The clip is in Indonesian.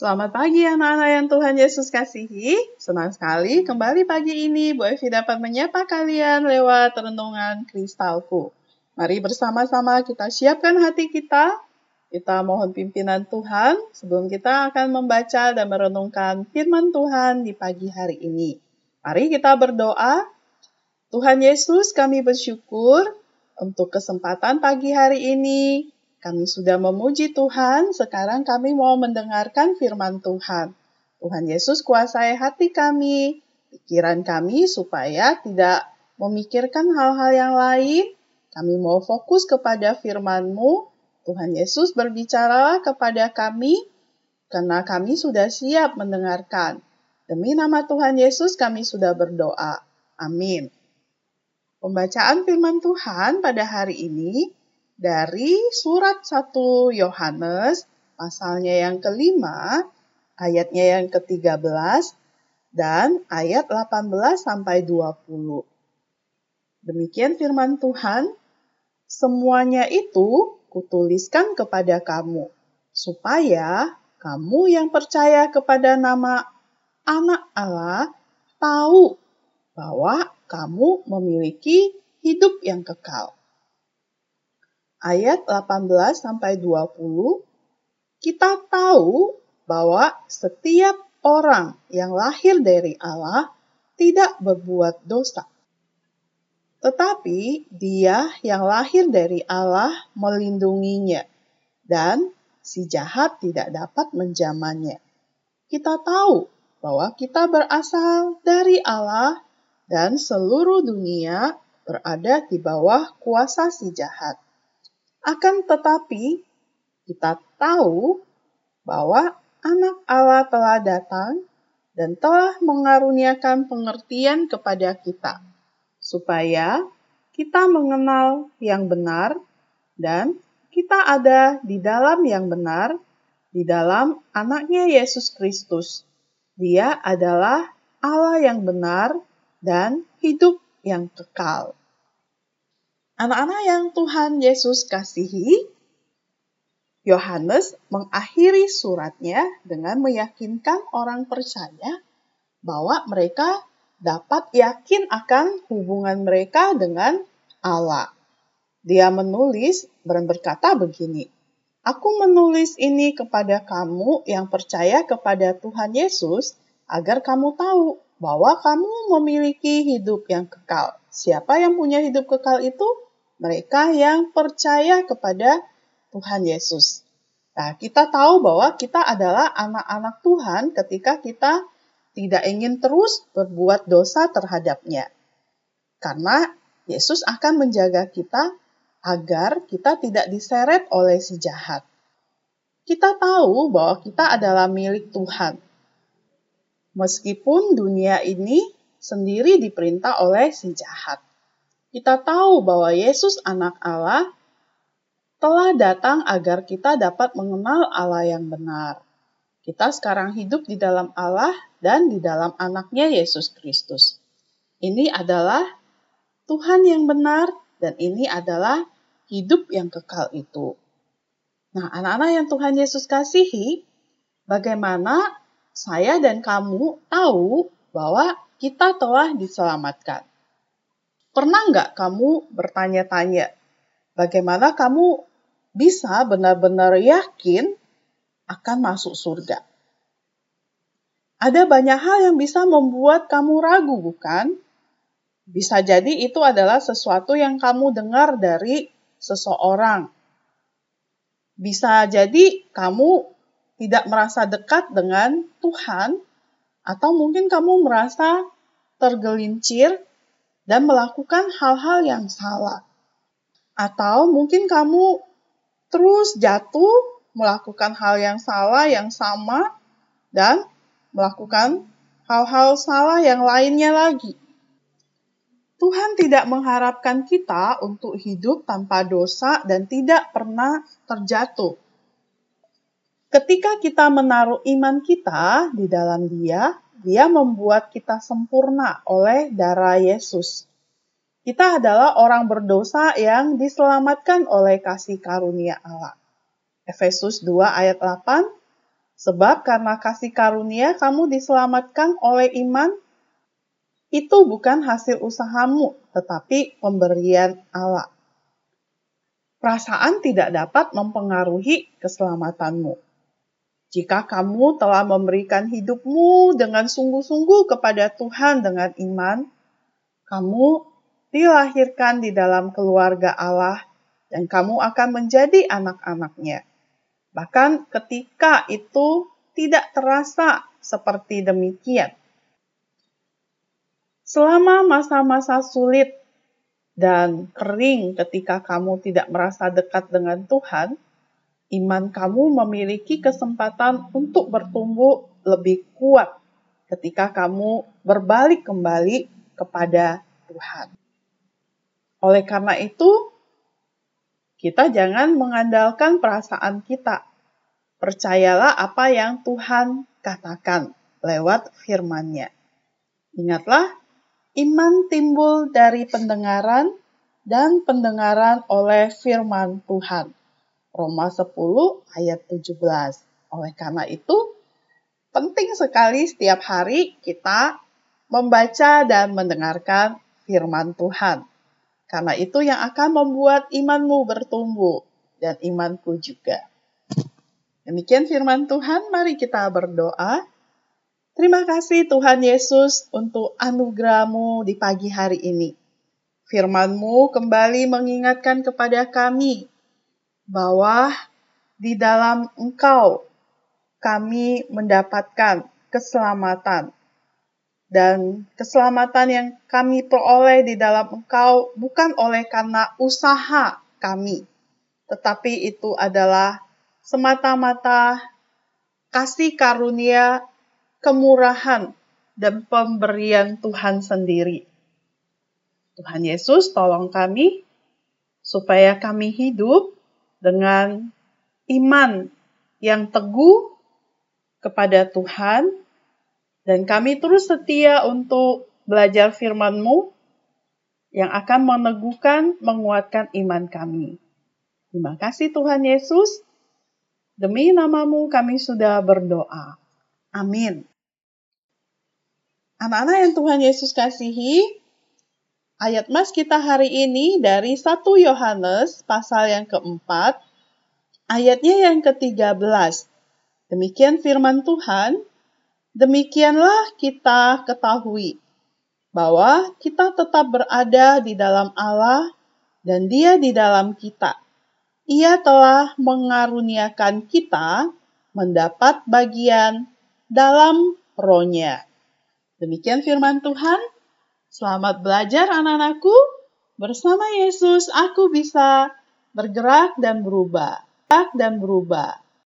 Selamat pagi anak-anak yang Tuhan Yesus kasihi. Senang sekali kembali pagi ini Bu Evi dapat menyapa kalian lewat renungan kristalku. Mari bersama-sama kita siapkan hati kita. Kita mohon pimpinan Tuhan sebelum kita akan membaca dan merenungkan firman Tuhan di pagi hari ini. Mari kita berdoa. Tuhan Yesus kami bersyukur untuk kesempatan pagi hari ini kami sudah memuji Tuhan, sekarang kami mau mendengarkan firman Tuhan. Tuhan Yesus kuasai hati kami, pikiran kami supaya tidak memikirkan hal-hal yang lain. Kami mau fokus kepada firman-Mu. Tuhan Yesus berbicara kepada kami karena kami sudah siap mendengarkan. Demi nama Tuhan Yesus kami sudah berdoa. Amin. Pembacaan firman Tuhan pada hari ini dari surat 1 Yohanes pasalnya yang kelima, ayatnya yang ke-13 dan ayat 18 sampai 20. Demikian firman Tuhan, semuanya itu kutuliskan kepada kamu supaya kamu yang percaya kepada nama anak Allah tahu bahwa kamu memiliki hidup yang kekal ayat 18 sampai 20 kita tahu bahwa setiap orang yang lahir dari Allah tidak berbuat dosa. Tetapi dia yang lahir dari Allah melindunginya dan si jahat tidak dapat menjamannya. Kita tahu bahwa kita berasal dari Allah dan seluruh dunia berada di bawah kuasa si jahat. Akan tetapi, kita tahu bahwa anak Allah telah datang dan telah mengaruniakan pengertian kepada kita, supaya kita mengenal yang benar dan kita ada di dalam yang benar, di dalam anaknya Yesus Kristus. Dia adalah Allah yang benar dan hidup yang kekal. Anak-anak yang Tuhan Yesus kasihi, Yohanes mengakhiri suratnya dengan meyakinkan orang percaya bahwa mereka dapat yakin akan hubungan mereka dengan Allah. Dia menulis dan berkata begini, Aku menulis ini kepada kamu yang percaya kepada Tuhan Yesus agar kamu tahu bahwa kamu memiliki hidup yang kekal. Siapa yang punya hidup kekal itu? Mereka yang percaya kepada Tuhan Yesus. Nah, kita tahu bahwa kita adalah anak-anak Tuhan ketika kita tidak ingin terus berbuat dosa terhadapnya. Karena Yesus akan menjaga kita agar kita tidak diseret oleh si jahat. Kita tahu bahwa kita adalah milik Tuhan. Meskipun dunia ini sendiri diperintah oleh si jahat kita tahu bahwa Yesus anak Allah telah datang agar kita dapat mengenal Allah yang benar. Kita sekarang hidup di dalam Allah dan di dalam anaknya Yesus Kristus. Ini adalah Tuhan yang benar dan ini adalah hidup yang kekal itu. Nah, anak-anak yang Tuhan Yesus kasihi, bagaimana saya dan kamu tahu bahwa kita telah diselamatkan? Pernah nggak kamu bertanya-tanya, bagaimana kamu bisa benar-benar yakin akan masuk surga? Ada banyak hal yang bisa membuat kamu ragu, bukan? Bisa jadi itu adalah sesuatu yang kamu dengar dari seseorang. Bisa jadi kamu tidak merasa dekat dengan Tuhan, atau mungkin kamu merasa tergelincir dan melakukan hal-hal yang salah. Atau mungkin kamu terus jatuh melakukan hal yang salah yang sama dan melakukan hal-hal salah yang lainnya lagi. Tuhan tidak mengharapkan kita untuk hidup tanpa dosa dan tidak pernah terjatuh. Ketika kita menaruh iman kita di dalam Dia, dia membuat kita sempurna oleh darah Yesus. Kita adalah orang berdosa yang diselamatkan oleh kasih karunia Allah. Efesus 2 ayat 8, Sebab karena kasih karunia kamu diselamatkan oleh iman, itu bukan hasil usahamu, tetapi pemberian Allah. Perasaan tidak dapat mempengaruhi keselamatanmu. Jika kamu telah memberikan hidupmu dengan sungguh-sungguh kepada Tuhan dengan iman, kamu dilahirkan di dalam keluarga Allah dan kamu akan menjadi anak-anaknya. Bahkan ketika itu tidak terasa seperti demikian. Selama masa-masa sulit dan kering ketika kamu tidak merasa dekat dengan Tuhan, iman kamu memiliki kesempatan untuk bertumbuh lebih kuat ketika kamu berbalik kembali kepada Tuhan. Oleh karena itu, kita jangan mengandalkan perasaan kita. Percayalah apa yang Tuhan katakan lewat firman-Nya. Ingatlah, iman timbul dari pendengaran dan pendengaran oleh firman Tuhan. Roma 10 ayat 17. Oleh karena itu, penting sekali setiap hari kita membaca dan mendengarkan firman Tuhan. Karena itu yang akan membuat imanmu bertumbuh dan imanku juga. Demikian firman Tuhan, mari kita berdoa. Terima kasih Tuhan Yesus untuk anugerahmu di pagi hari ini. Firmanmu kembali mengingatkan kepada kami bahwa di dalam Engkau kami mendapatkan keselamatan dan keselamatan yang kami peroleh di dalam Engkau bukan oleh karena usaha kami, tetapi itu adalah semata-mata kasih karunia, kemurahan, dan pemberian Tuhan sendiri. Tuhan Yesus, tolong kami supaya kami hidup dengan iman yang teguh kepada Tuhan dan kami terus setia untuk belajar firman-Mu yang akan meneguhkan, menguatkan iman kami. Terima kasih Tuhan Yesus. Demi namamu kami sudah berdoa. Amin. Anak-anak yang Tuhan Yesus kasihi, ayat mas kita hari ini dari 1 Yohanes pasal yang keempat, ayatnya yang ke-13. Demikian firman Tuhan, Demikianlah kita ketahui bahwa kita tetap berada di dalam Allah dan Dia di dalam kita. Ia telah mengaruniakan kita mendapat bagian dalam rohnya. Demikian firman Tuhan. Selamat belajar anak-anakku. Bersama Yesus aku bisa bergerak dan berubah. Bergerak dan berubah.